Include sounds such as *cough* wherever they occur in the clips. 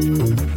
Thank you.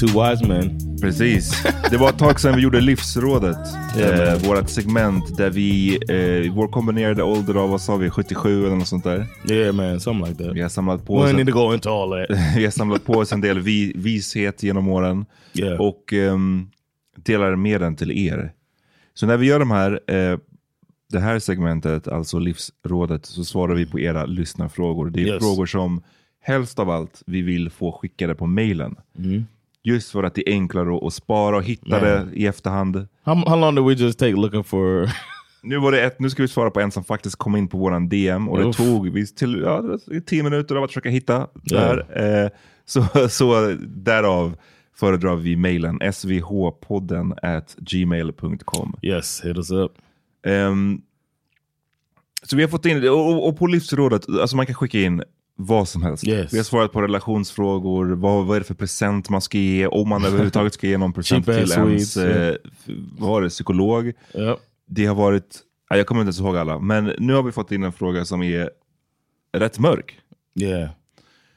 Two wise men. Precis. Det var ett tag sedan vi gjorde Livsrådet. Yeah, eh, vårt segment där vi, eh, vår kombinerade ålder av, vad sa vi, 77 eller något sånt där. Yeah man, something like that. Vi har samlat på oss, need to go into all that. *laughs* vi har samlat på oss en del vi, vishet genom åren. Yeah. Och um, delar med den till er. Så när vi gör de här, eh, det här segmentet, alltså Livsrådet, så svarar vi på era lyssnarfrågor. Det är yes. frågor som helst av allt vi vill få skickade på mailen. Mm. Just för att det är enklare att spara och hitta yeah. det i efterhand. How, how long did we just take looking for... nu, var det ett, nu ska vi svara på en som faktiskt kom in på våran DM och det tog vi till ja, tio minuter av att försöka hitta yeah. där. Eh, så, så därav föredrar vi mailen svhpodden at gmail.com. Yes, hit us up. Um, så vi har fått in, och, och på livsrådet, alltså man kan skicka in vad som helst. Yes. Vi har svarat på relationsfrågor, vad, vad är det för present man ska ge, om man överhuvudtaget ska ge någon present till ens eh, vad det, psykolog. Yep. Det har varit, jag kommer inte ens ihåg alla, men nu har vi fått in en fråga som är rätt mörk. Yeah.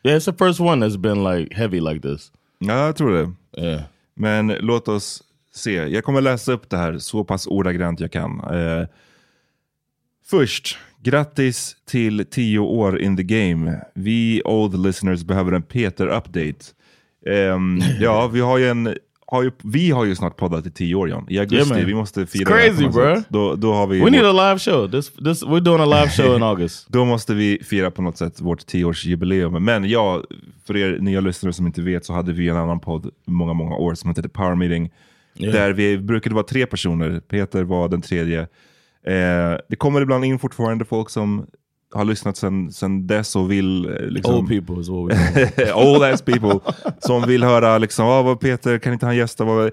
Yeah, it's the first one that's been like heavy like this. Ja, jag tror det. Yeah. Men låt oss se. Jag kommer läsa upp det här så pass ordagrant jag kan. Eh, först, grattis till 10 år in the game. Vi old listeners behöver en Peter-update. Ehm, *laughs* ja, vi har ju en... Har ju, vi har ju snart poddat i 10 år John. I augusti, man. vi måste fira It's crazy, något bro. Då, då har vi We need vårt- a live show. This this we're doing a live show in August. *laughs* Då måste vi fira på något sätt vårt tioårsjubileum. Men ja, för er nya lyssnare som inte vet så hade vi en annan podd många, många år som hette The Power Meeting. Där vi brukade vara tre personer. Peter var den tredje. Eh, det kommer ibland in fortfarande folk som har lyssnat sen, sen dess och vill... eh, Liksom, Old people is what we *laughs* old ass people som vill höra liksom, ah, vad Peter, kan inte han gästa? Vad...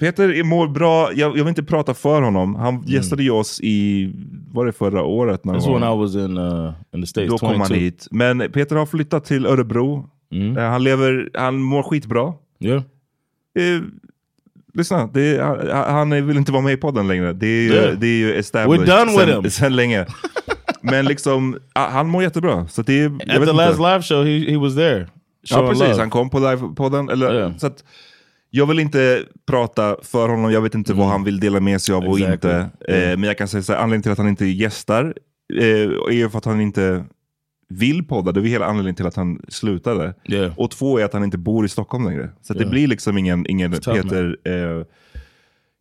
Peter mår bra, jag, jag vill inte prata för honom. Han gästade ju oss i, var det förra året? någon That's when I was in uh in the States. Då kom 22. han hit. Men Peter har flyttat till Örebro. Eh, Han lever, han mår skitbra. Yeah. Lyssna, det är, han, vill inte vara med i podden längre. Det är ju, Yeah. det är ju established We're done with sen, him. sen länge. Men liksom, han mår jättebra. Så det är, At the inte. last live show, he he was there. Ja precis, love. han kom på livepodden. Eller, Ja. så att, jag vill inte prata för honom, jag vet inte vad han vill dela med sig av och Mm. Exactly. inte. Eh, men jag kan säga så här, anledningen till att han inte gästar eh, är för att han inte vill podda. Det var hela anledningen till att han slutade. Yeah. Och två är att han inte bor i Stockholm längre. Så att det blir liksom ingen, ingen Peter eh,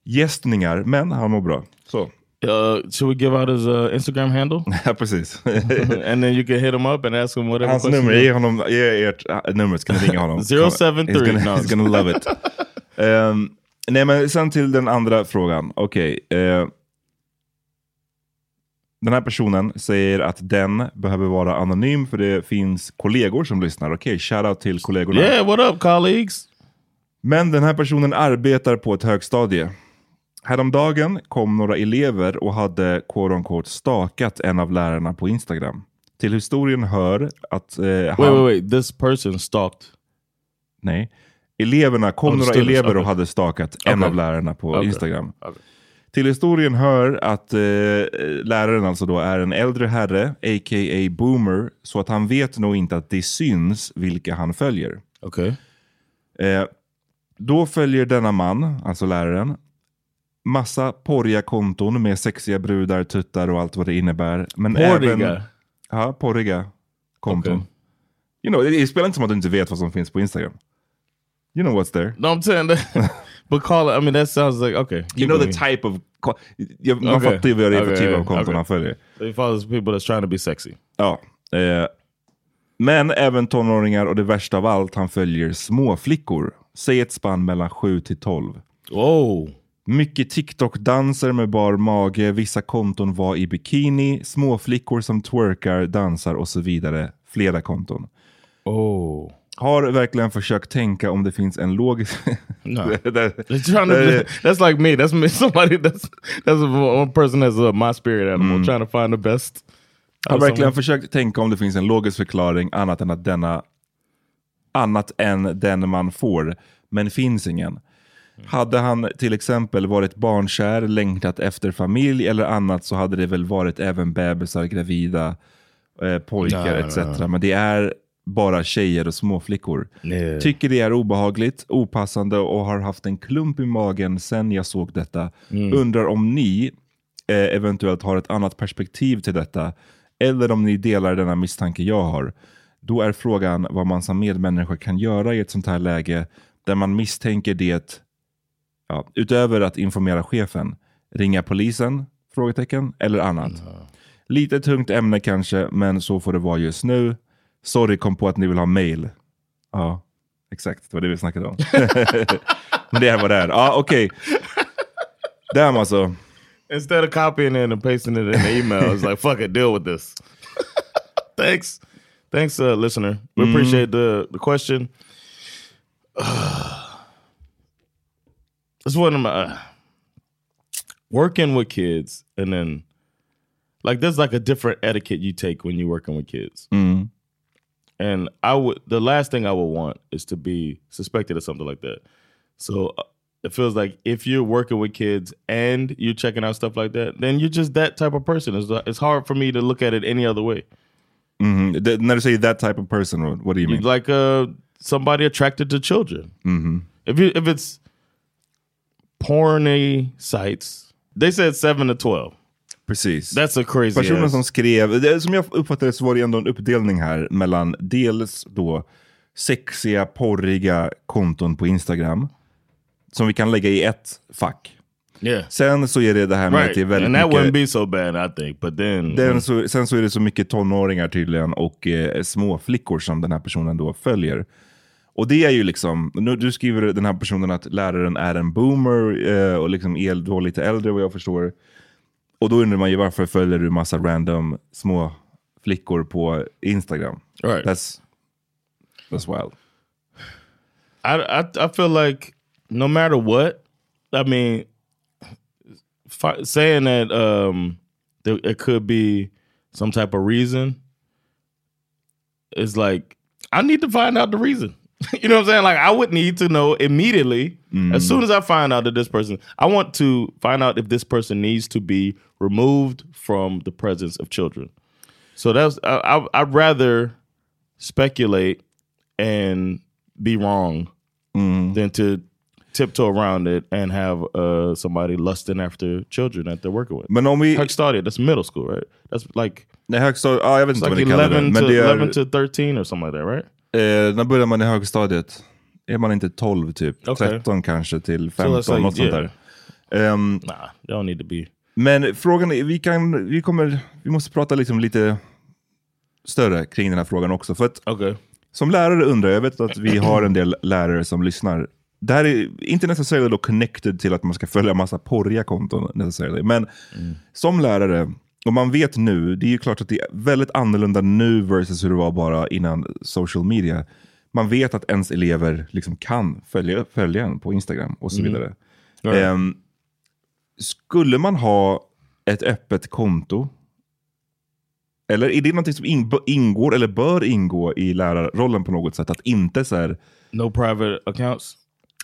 gästningar, men han mår bra. Så, Uh, should we give out his uh, Instagram handle? *laughs* ja precis. *laughs* and then you can hit him up and ask him whatever Hans nummer, ge honom ge ert äh, nummer, ska ni ringa honom. *laughs* 073, He's gonna, no. he's gonna love it. Ehm, nej men sen till den andra frågan. Okej. eh, den här personen säger att den behöver vara anonym för det finns kollegor som lyssnar. Okej, shoutout till kollegorna. Yeah, what up colleagues? Men den här personen arbetar på ett högstadie. Häromdagen kom några elever och hade quote unquote stakat en av lärarna på Instagram. Till historien hör att eh, Wait, han... wait, wait. This person stalked. Nej. Eleverna, kom Oh, några elever och okay. hade stakat en Okay. av lärarna på Okay. Instagram. Okay. Till historien hör att eh, läraren alltså då är en äldre herre, a.k.a. boomer, så att han vet nog inte att det syns vilka han följer. Okay. Eh, då följer denna man, alltså läraren, massa porriga konton med sexiga brudar, tuttar och allt vad det innebär. Men Porriga? Även, ja, porriga konton. Okay. You know, det, spelar inte som att du inte vet vad som finns på Instagram. You know what's there. No, I'm saying that. *laughs* but call it. I mean, that sounds like okay. You know the type of... Jag, man Okay. fattar ju vad det är för Okay, typ av konton okay. han följer. He follows people that's trying to be sexy. Ja. Eh, men även tonåringar och det värsta av allt, han följer småflickor. Säg ett spann mellan 7 till 12. Whoa. Mycket TikTok-danser med bar mage, vissa konton var i bikini, småflickor som twerkar, dansar och så vidare. Flera konton. Oh. Har verkligen försökt tänka om det finns en logisk... *laughs* No. *laughs* Trying to. Eh, that's like me. That's me. *laughs* Somebody. That's that's one person that's uh, my spirit animal trying to find the best. har verkligen someone. försökt tänka om det finns en logisk förklaring annat än att denna annat än den man får, men finns ingen. Hade han till exempel varit barnkär, längtat efter familj eller annat så hade det väl varit även bebisar, gravida, eh, pojkar Nej, etc. Men det är bara tjejer och småflickor. Yeah. Tycker det är obehagligt, opassande och har haft en klump i magen sen jag såg detta. Undrar om ni eh, eventuellt har ett annat perspektiv till detta eller om ni delar denna misstanke jag har. Då är frågan vad man som medmänniska kan göra i ett sånt här läge där man misstänker det, ja, utöver att informera chefen, ringa polisen? Frågetecken, eller annat. Lite tungt ämne kanske, men så får det vara just nu. Sorry, kom på att ni vill ha mail. Ja, exakt. Det var det vi snackade om. men *laughs* det här var det är. Ja, okej. Damn alltså. Instead of copying it and pasting it in the email, it's like fuck it, deal with this. *laughs* Thanks, thanks, uh, listener. We appreciate the the question. *sighs* it's one of my uh, working with kids, and then like there's like a different etiquette you take when you're working with kids. And I would the last thing I would want is to be suspected of something like that. So uh, it feels like if you're working with kids and you're checking out stuff like that, then you're just that type of person. It's, it's hard for me to look at it any other way. Mhm. Du säger that type of person, what do you mean? like uh somebody attracted to children. If you if it's porny sites, they said seven to twelve. Precis. That's a crazy. Personen ass- som skrev, det, som jag uppfattade det så var det ändå en uppdelning här mellan dels då sexiga, porriga konton på Instagram. Som vi kan lägga i ett fack. yeah, Sen så är det det här med att right. det är väldigt And that mycket... wouldn't be so bad, I think. But then, Den så, sen så är det så mycket tonåringar tydligen och eh, små flickor som den här personen då följer. Och det är ju liksom, nu, du skriver den här personen att läraren är en boomer eh, och liksom är då lite äldre vad jag förstår. Och då undrar man ju varför följer du massa random små flickor på Instagram? Right. That's, that's wild. I, I I feel like no matter what, I mean, saying that um there, it could be some type of reason is like I need to find out the reason. *laughs* you know what I'm saying? Like I would need to know immediately as soon as I find out that this person. I want to find out if this person needs to be removed from the presence of children. So that's I, I, I'd rather speculate and be wrong than to tiptoe around it and have uh, somebody lusting after children that they're working with. Men om vi... Högstadiet, that's middle school, right? That's like, Nej, högstadiet, ja, jag vet inte like vad ni kallar det. 11 Men to, det är, 11 to 13 or something like that, right? Eh, när börjar man i högstadiet? Är man inte 12 typ? Okej. 13 kanske till So 15, that's like, något sånt yeah. där. Ehm, Nah, don't need to be. Men frågan är, vi, kan, vi, kommer, vi måste prata liksom lite större kring den här frågan också. För att Okay. som lärare undrar jag, vet att vi har en del lärare som lyssnar. Det här är inte necessarily då connected till att man ska följa massa porriga konton necessarily. Men som lärare, och man vet nu, det är ju klart att det är väldigt annorlunda nu versus hur det var bara innan social media. Man vet att ens elever liksom kan följa, följa en på Instagram och så vidare. Right. Ehm, skulle man ha ett öppet konto? Eller är det någonting som in, ingår eller bör ingå i lärarrollen på något sätt? Att inte så här, No private accounts?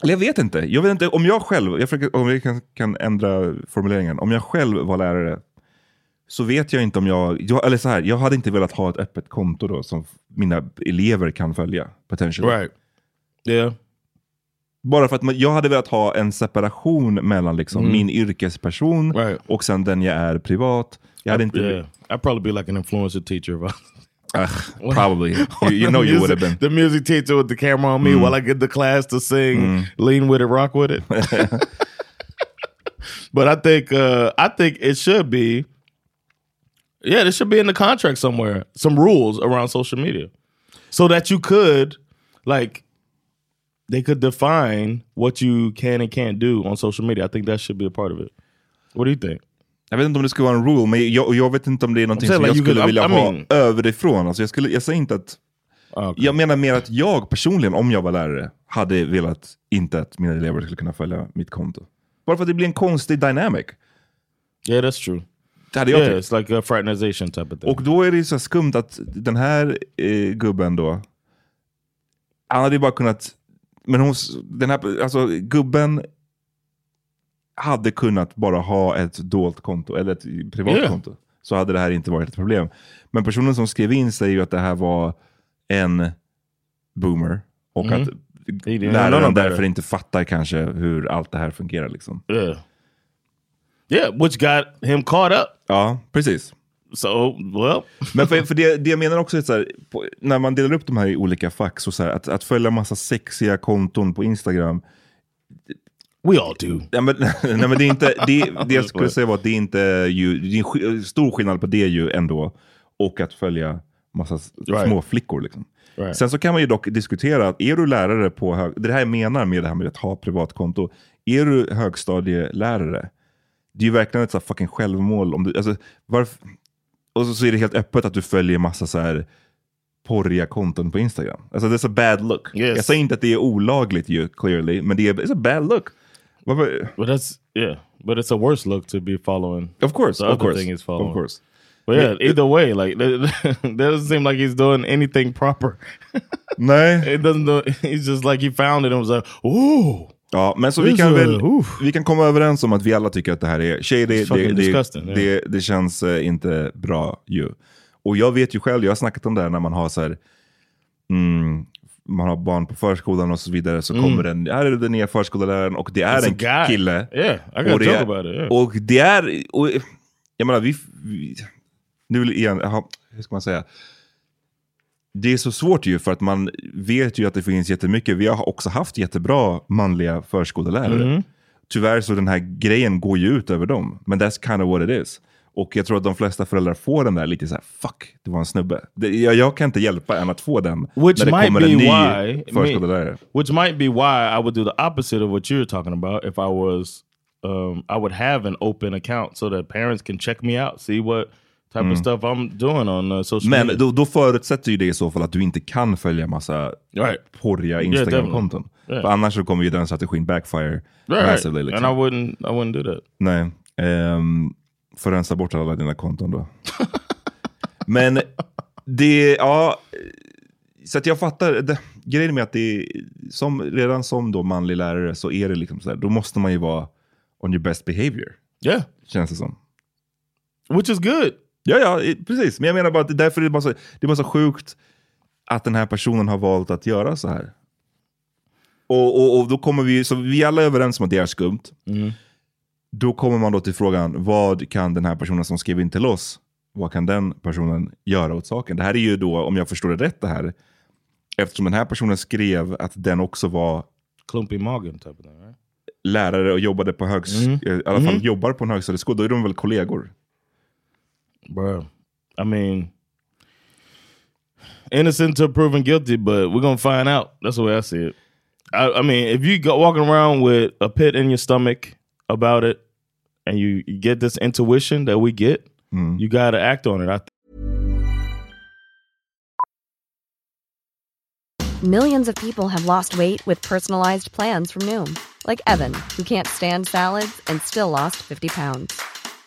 eller jag vet inte. Jag vet inte om jag själv, jag försöker, om jag kan, kan ändra formuleringen. Om jag själv var lärare så vet jag inte om jag, jag, eller så här, jag hade inte velat ha ett öppet konto då som mina elever kan följa. Potentially. Right. Yeah. Bara för att jag hade velat ha en separation mellan liksom min yrkesperson Mm. Right. och sen den jag är privat. Jag hade inte... Yeah. I'd probably be like an influencer teacher. I, *laughs* Ugh, *laughs* probably. You, you *laughs* know you would have been. The music teacher with the camera on me while I get the class to sing "Lean with it, rock with it." but I think uh, I think it should be. Yeah, there should be in the contract somewhere some rules around social media, so that you could, like, they could define what you can and can't do on social media. I think that should be a part of it. What do you think? Jag vet inte om det skulle vara en rule, men jag, jag vet inte om det är någonting som jag skulle could- vilja I ha mean- överifrån. Alltså jag, skulle, jag säger inte att... Oh, okay. Jag menar mer att jag personligen, om jag var lärare, hade velat inte att mina elever skulle kunna följa mitt konto. Bara för att det blir en konstig dynamic. Yeah, that's true. Det hade jag Yeah, tyckt. it's like a fraternization type of thing. Och då är det så här skumt att den här eh, gubben då, han hade ju bara kunnat, men hon, den här, alltså gubben hade kunnat bara ha ett dolt konto, eller ett privat Yeah. konto. Så hade det här inte varit ett problem. Men personen som skrev in säger ju att det här var en boomer. Och Mhm. att läraren därför inte fattar kanske hur allt det här fungerar. Liksom. Yeah. Yeah, which got him caught up. Ja, precis. So, well, *laughs* Men för, för det, det jag menar också är så här, på, när man delar upp de här i olika fack, så, så här, att, att följa massa sexiga konton på Instagram, we all do. ja, men, *laughs* nej, men det är inte, det, det jag skulle säga var att det är inte ju, det är stor skillnad på det ju ändå, och att följa massa Right. små flickor. Liksom. Right. Sen så kan man ju dock diskutera, att är du lärare på hög, det här jag menar med det här med att ha privatkonto, är du högstadielärare, det är ju verkligen ett så fucking självmål. Om du, alltså, varf, och så, så är det helt öppet att du följer massa så här porriga konton på Instagram. Alltså det är så bad look. Yes. Jag säger inte att det är olagligt ju, clearly, men det är it's a bad look. Varför? But that's yeah. But it's a worse look to be following. Of course, The of course, thing is following. of course. But yeah, either way, like *laughs* that doesn't seem like he's doing anything proper. *laughs* Nej. It doesn't. Do, *laughs* he's just like he found it and was like, "Ooh, Ja, men så vi kan väl vi kan komma överens om att vi alla tycker att det här är tjejer, det, det, det, det, känns eh, inte bra ju. Och jag vet ju själv, jag har snackat om det här när man har så här, mm, man har barn på förskolan och så vidare, så kommer den, här är den nya förskolläraren och det är en kille. Yeah, och det är. Och det är, jag menar, vi, nu igen, hur ska man säga? Det är så svårt ju för att man vet ju att det finns jättemycket. Vi har också haft jättebra manliga förskollärare. Mm-hmm. Tyvärr så den här grejen går ju ut över dem. Men that's kind of what it is. Och jag tror att de flesta föräldrar får den där lite så här, fuck, det var en snubbe. Det, jag, jag kan inte hjälpa än att få den Which när det might kommer be en ny why förskollärare. which might be why I would do the opposite of what you're talking about if I was um, I would have an open account so that parents can check me out, see what type of stuff I'm doing on uh, social Men media. då, då förutsätter ju det i så fall att du inte kan följa massa Right. porriga Instagram-konton. Yeah. För annars så kommer ju den strategin backfire right. massively. Liksom. And I wouldn't I wouldn't do that. Nej. Um, får rensa bort alla dina konton då. *laughs* Men det, ja. Så att jag fattar. Det, grejen med att det är, som, redan som då manlig lärare så är det liksom så här, då måste man ju vara on your best behavior. Yeah. Känns det som. Which is good. Ja, ja, i- precis. Men jag menar bara att det, därför är det bara, så, det är bara så sjukt att den här personen har valt att göra så här. Och, och, och då kommer vi, så vi alla är överens om att det är skumt. Då kommer man då till frågan, vad kan den här personen som skrev in till oss, vad kan den personen göra åt saken? Det här är ju då, om jag förstår det rätt det här, eftersom den här personen skrev att den också var type of thing, right? lärare och jobbade på högs, Mm. i alla fall jobbar på en högstadieskola, då är de väl kollegor? Bruh. I mean innocent till proven guilty, but we're gonna find out. That's the way I see it. I, I mean, if you go walking around with a pit in your stomach about it, and you, you get this intuition that we get, mm-hmm. you got to act on it. I Millions of people have lost weight with personalized plans from Noom, like Evan, who can't stand salads and still lost 50 pounds.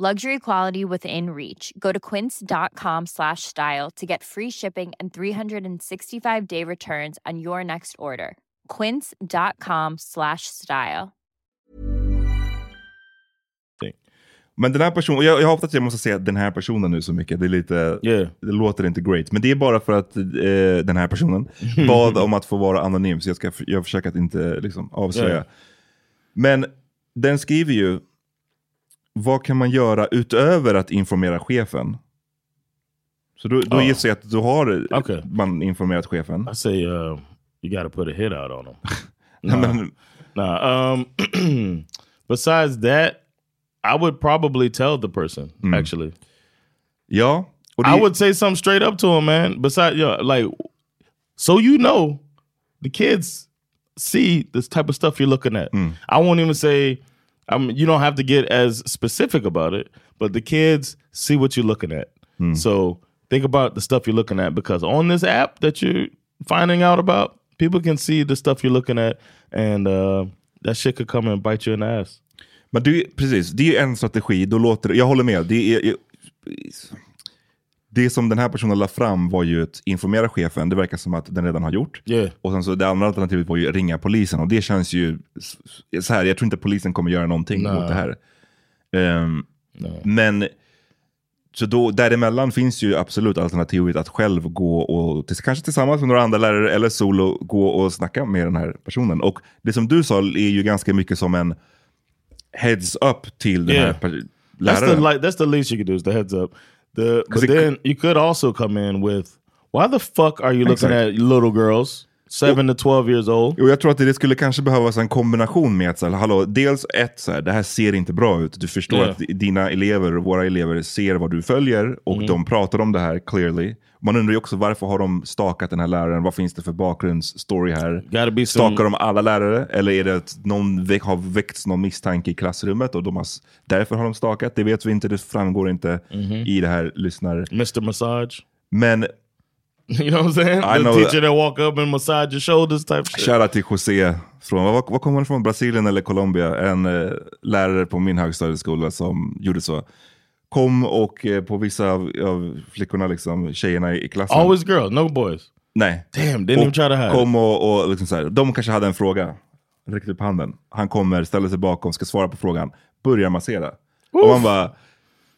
Luxury quality within reach. Go to quince.com slash style to get free shipping and 365 day returns on your next order. Quince.com slash style. Men den här personen, jag, jag hoppas att jag måste säga den här personen nu så mycket, det, är lite, Yeah. det låter inte great. Men det är bara för att eh, den här personen *laughs* bad om att få vara anonym, så jag, ska, jag försöker att inte liksom, avslöja. Yeah. Men den skriver ju, vad kan man göra utöver att informera chefen? Så då, då Ja. gissar jag att då har Okej. man informerat chefen. I say uh, you got to put a hit out on them. *laughs* Nah. Nah. Um, *clears throat* besides that, I would probably tell the person. Actually, ja. Och det, I would say something straight up to him, man. Besides, yeah, like, so you know, the kids see this type of stuff you're looking at. I won't even say, um, you don't have to get as specific about it, but the kids see what you're looking at. So think about the stuff you're looking at because on this app that you're finding out about, people can see the stuff you're looking at, and uh, that shit could come and bite you in the ass. Men du, precis, det är en strategi. Då låter, jag håller med. Det, är, det som den här personen la fram var ju att informera chefen. Det verkar som att den redan har gjort. Yeah. Och sen så det andra alternativet var ju att ringa polisen. Och det känns ju så här. Jag tror inte polisen kommer göra någonting Nej. mot det här. Ehm, men så då, däremellan finns ju absolut alternativet att själv gå och, kanske tillsammans med några andra lärare eller solo, gå och snacka med den här personen. Och det som du sa är ju ganska mycket som en heads up till den Yeah. här per- That's the läraren. like that's the least you could do is the heads up. The but it- then you could also come in with why the fuck are you looking Exakt. at little girls seven to twelve years old? Jo, jag tror att det skulle kanske behövas en kombination med att, så här, hallå, dels ett, så här, det här ser inte bra ut. Du förstår Yeah. att dina elever, våra elever, ser vad du följer och Mm. de pratar om det här clearly. Man undrar ju också varför har de stakat den här läraren? Vad finns det för bakgrundsstory här? Some- Stakar de alla lärare? Eller är det att någon har väckts någon misstanke i klassrummet och de har, därför har de stakat? Det vet vi inte, det framgår inte Mhm. i det här lyssnar. Mr. Massage. Men *laughs* You know what I'm saying? I the know teacher that walk up and massage your shoulders type shit. Shoutout till José, från, vad, vad kommer han ifrån? Brasilien eller Colombia? En eh, lärare på min högstadieskola som gjorde så. Kom och eh, på vissa av, av flickorna, liksom, tjejerna i, i klassen. Always girls, no boys. Nej. Damn, didn't even try to hide Kom och, och liksom så här, de kanske hade en fråga. Räckte upp handen. Han kommer, ställer sig bakom, ska svara på frågan. Börjar massera. Och man bara...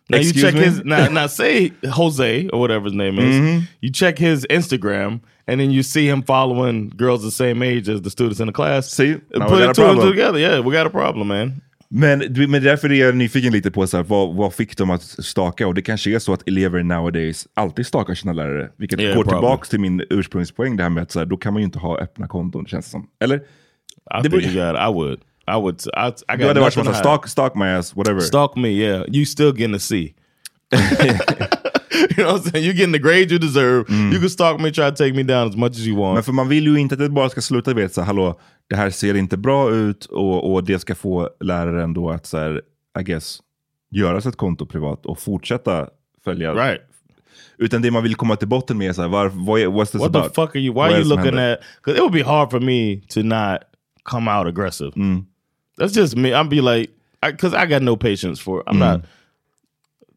Now you Excuse check me? his now, now say Jose or whatever his name is. Mhm. You check his Instagram and then you see him following girls the same age as the students in the class. See? Now put we got it a two and two problem. together. Yeah, we got a problem, man. Men, du- men därför är jag nyfiken lite på så här, vad, vad fick dem att staka? Och det kanske är så att elever nowadays alltid stakar sina lärare. Vilket Yeah, går tillbaka till min ursprungspoäng, det här med att så här, då kan man ju inte ha öppna konton, känns det som. Eller? I Det think you got. I would. I would. I, I Du got hade varit som to stalk, stalk my ass, whatever. Stalk me, yeah. You still getting a C. *laughs* you know what I'm saying? You're getting the grade you deserve. You can stalk me, try to take me down as much as you want. Men för man vill ju inte att det bara ska sluta att så hallå, det här ser inte bra ut och, och det ska få läraren då att så här, I guess, göra sitt konto privat och fortsätta följa. Right. Utan det man vill komma till botten med är så här, var, vad what's this what about? the fuck are you? Why are you looking händer? at? Because it would be hard for me to not come out aggressive. That's just me. I'd be like, because I, got no patience for. I'm not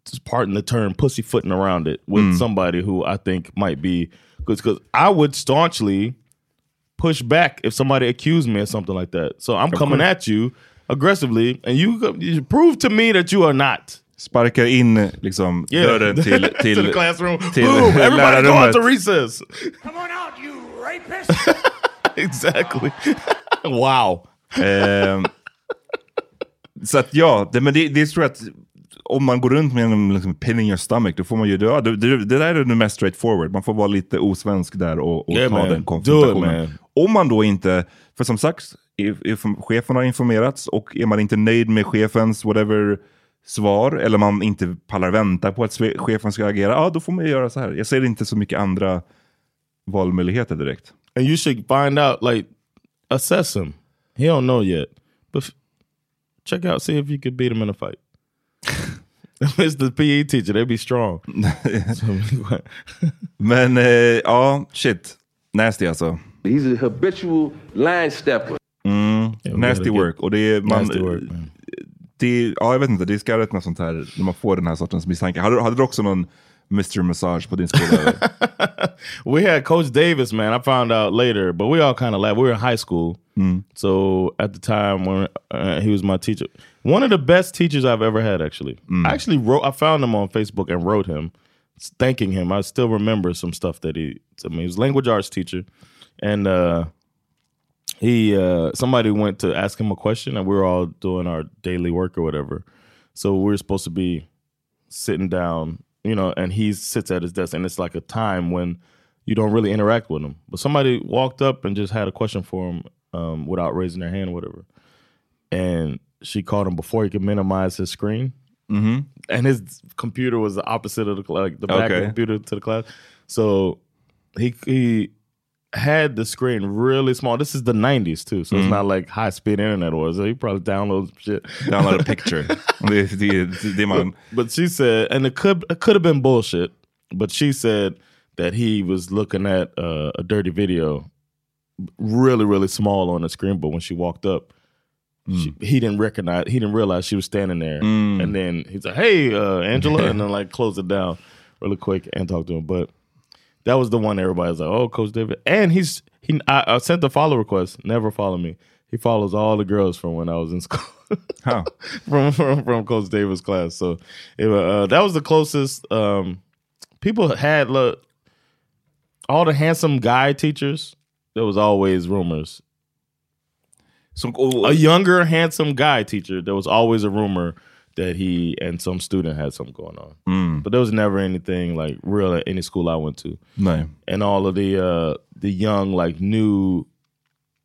just pardon the term, pussyfooting around it with somebody who I think might be because I would staunchly push back if somebody accused me of something like that. So I'm coming course. at you aggressively, and you, you prove to me that you are not. Sparkar in liksom, Yeah. dörren till, *laughs* till, to the classroom. till Boom! Everybody go out to recess. Come on out, you rapist! *laughs* exactly. *laughs* wow. Ehm, så att ja, det, men det, det tror jag att om man går runt med en liksom, pin in your stomach, då får man ju dö. Det, det, det där är det mest straightforward. Man får vara lite osvensk där och, och Yeah, ta man. den konfrontationen. Om man då inte, för som sagt, chefen har informerats och är man inte nöjd med chefens whatever svar, eller man inte pallar vänta på att chefen ska agera, ja då får man ju göra så här. Jag ser inte så mycket andra valmöjligheter direkt. and you should find out like assess him he don't know yet but check out see if you could beat him in a fight *laughs* it's the pe teacher they be strong *laughs* So, *laughs* Men eh, ja, shit. Nasty alltså. He's a habitual line stepper. Mm, nasty work. Och det är, man, Nasty work, man. det, ja, jag vet inte, det är skarrigt med sånt här, när man får den här sortens misstankar. Hade, du- hade du också någon Mr Massage på din skola? we had coach davis man i found out later but we all kind of laughed we were in high school so at the time when uh, he was my teacher one of the best teachers i've ever had actually. I actually wrote i found him on facebook and wrote him thanking him. I still remember some stuff that he I mean, he was a language arts teacher. And uh he uh somebody went to ask him a question and we were all doing our daily work or whatever. So we were supposed to be sitting down you know and he sits at his desk and it's like a time when you don't really interact with him. But somebody walked up and just had a question for him um, without raising their hand or whatever. And she called him before he could minimize his screen and his computer was the opposite of the like the back Okay. computer to the class so he he had the screen really small. This is the '90s too, so it's not like high speed internet or so. He probably downloads shit. Download a picture. *laughs* det But she said, and it could it could have been bullshit, but she said that he was looking at uh, a dirty video, really really small on the screen. But when she walked up, she, he didn't recognize, he didn't realize she was standing there. And then he's like, "Hey, uh, Angela," and then like close it down really quick and talk to him. But that was the one everybody was like, "Oh, Coach David," and he's he. I, I sent the follow request. Never follow me. he follows all the girls from when I was in *laughs* school. Huh. from, from from Coach Davis' class. So it, uh, that was the closest. Um, people had look all the handsome guy teachers. There was always rumors. Som, och, A younger, handsome guy teacher. There was always a rumor that he and some student had something going on. mm, But there was never anything like real at any school I went to. nej. And all of the uh, the young, like new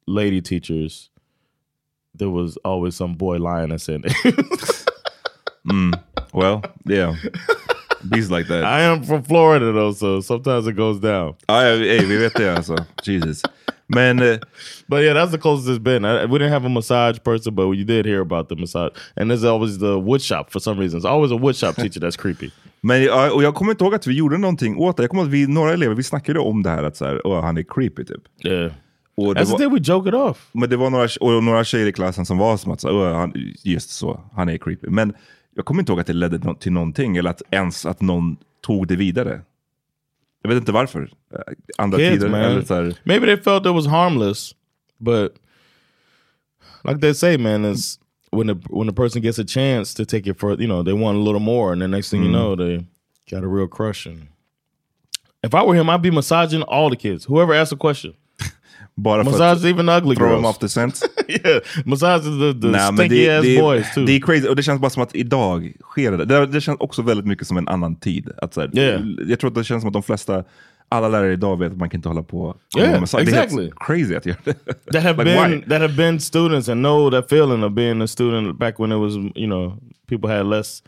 lady teachers, there was always some boy lioness in it. Mm. Well, yeah. Bees like that. I am from Florida though, so sometimes it goes down. Ja, ja, ey, vi vet det alltså. Jesus. Men eh, *laughs* But yeah, that's the closest it's been. I, we didn't have a massage person, but you did hear about the massage. And there's always the wood shop for some reason. It's always a wood shop *laughs* teacher that's creepy. Men ja, och jag kommer inte ihåg att vi gjorde någonting åt det. Jag kommer ihåg att vi, några elever, vi snackade om det här att så här, "Åh, han är creepy typ. Yeah. Och det the var, we joke it off. men det var några, och några tjejer i klassen som var som att, så, "Åh, han, just så, han är creepy. Men jag kommer inte ihåg att det ledde till någonting, eller att ens att någon tog det vidare. Jag vet inte varför. Eh, Andra Kids, tider, man. eller så här, Maybe they felt it was harmless, but like they say, man, is when the when the person gets a chance to take it for, you know, they want a little more, and the next thing you know, they got a real crush. And if I were him, I'd be massaging all the kids, whoever asked a question. Bara Massage even ugly throw them girls. off the scent. *laughs* yeah, massage the, the men stinky det, ass det, boys too. det är crazy, och det känns bara som att idag sker det. Det, det känns också väldigt mycket som en annan tid. Att så här, Yeah. Jag tror att det känns som att de flesta, alla lärare idag vet att man kan inte hålla på Yeah, med- Det är exactly. crazy att göra det. *laughs* that have Like, been why? that have been students and know that feeling of being a student back when it was you know people had less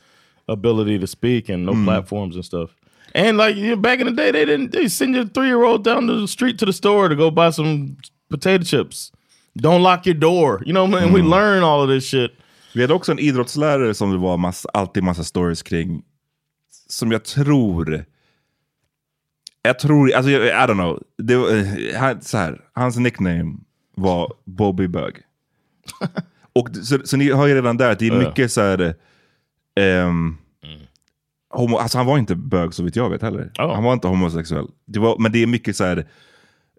ability to speak and no platforms and stuff. And like you know, back in the day, they didn't they send your three year old down the street to the store to go buy some potato chips. Don't lock your door. You know, man, we learn all of this shit. Vi hade också en idrottslärare som det var massa, alltid massa stories kring. Som jag tror... Jag tror, alltså jag, I don't know. Det, var, eh, så här, hans nickname var Bobby Bug. *laughs* Och, så, så ni har ju redan där att det är mycket så här... ehm, homo, alltså han var inte bög så vitt jag vet heller. Ja. Han var inte homosexuell. Det var, men det är mycket så här...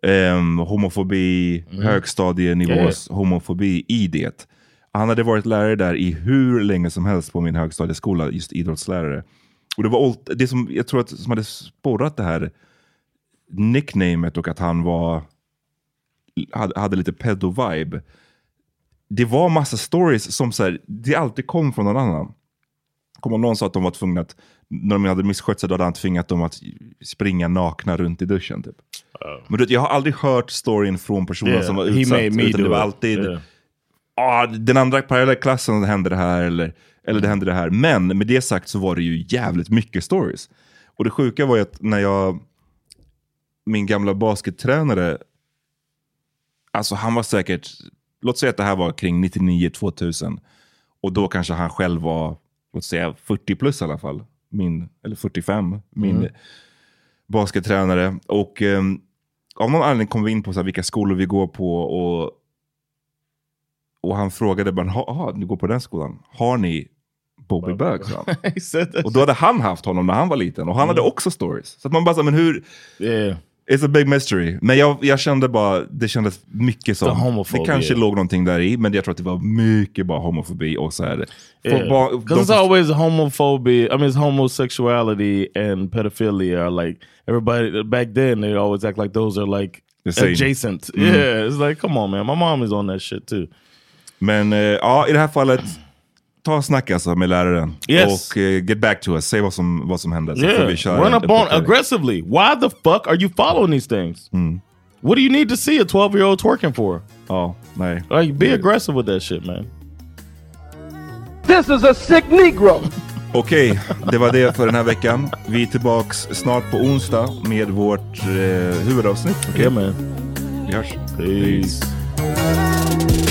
ehm, homofobi, högstadienivås homofobi i det. Han hade varit lärare där i hur länge som helst på min högstadieskola, just idrottslärare. Och det var det som jag tror att som hade sporrat det här nicknamet och att han var hade, hade lite pedo-vibe. Det var massa stories som så här, det alltid kom från någon annan. Kommer någon sa att de var tvungna att, när de hade misskött sig, då hade han tvingat dem att springa nakna runt i duschen. Typ. Men du vet, jag har aldrig hört storyn från personen Yeah, som var utsatt. utan det var alltid, Yeah. ah, den andra parallellklassen hände det här, eller, eller det hände det här. Men med det sagt så var det ju jävligt mycket stories. Och det sjuka var ju att när jag, min gamla baskettränare, alltså han var säkert, låt säga att det här var kring 99-2000. Och då kanske han själv var, låt säga 40 plus i alla fall. Min, eller 45, min baskettränare. Och ehm, av någon anledning kom vi in på så här, vilka skolor vi går på. Och, och han frågade bara, "Ha- aha, ni går på den skolan. Har ni Bobby Bög? *laughs* Och då hade han haft honom när han var liten. Och han hade också stories. Så man bara, så men hur... Yeah. It's a big mystery. Men jag, jag kände bara, det kändes mycket som, det kanske låg någonting där i, men jag tror att det var mycket bara homofobi och så här. Yeah. Because de- it's always homophobia. I mean, it's homosexuality and pedophilia are like everybody back then. They always act like those are like adjacent. Mhm. Yeah, it's like come on, man. My mom is on that shit too. Men eh, ja, i det här fallet, ta och snacka alltså med läraren. Yes. Och eh, get back to us, säg vad som, vad som hände. Så får Yeah, vi köra run up on aggressively. Why the fuck are you following these things? What do you need to see a twelve year old twerking for? Ja, nej. Like, be aggressive with that shit, man. This is a sick Negro. Okej, det var det för den här veckan. Vi är tillbaks snart på onsdag med vårt eh, huvudavsnitt. Okej? Yeah, man. Vi hörs. Peace. So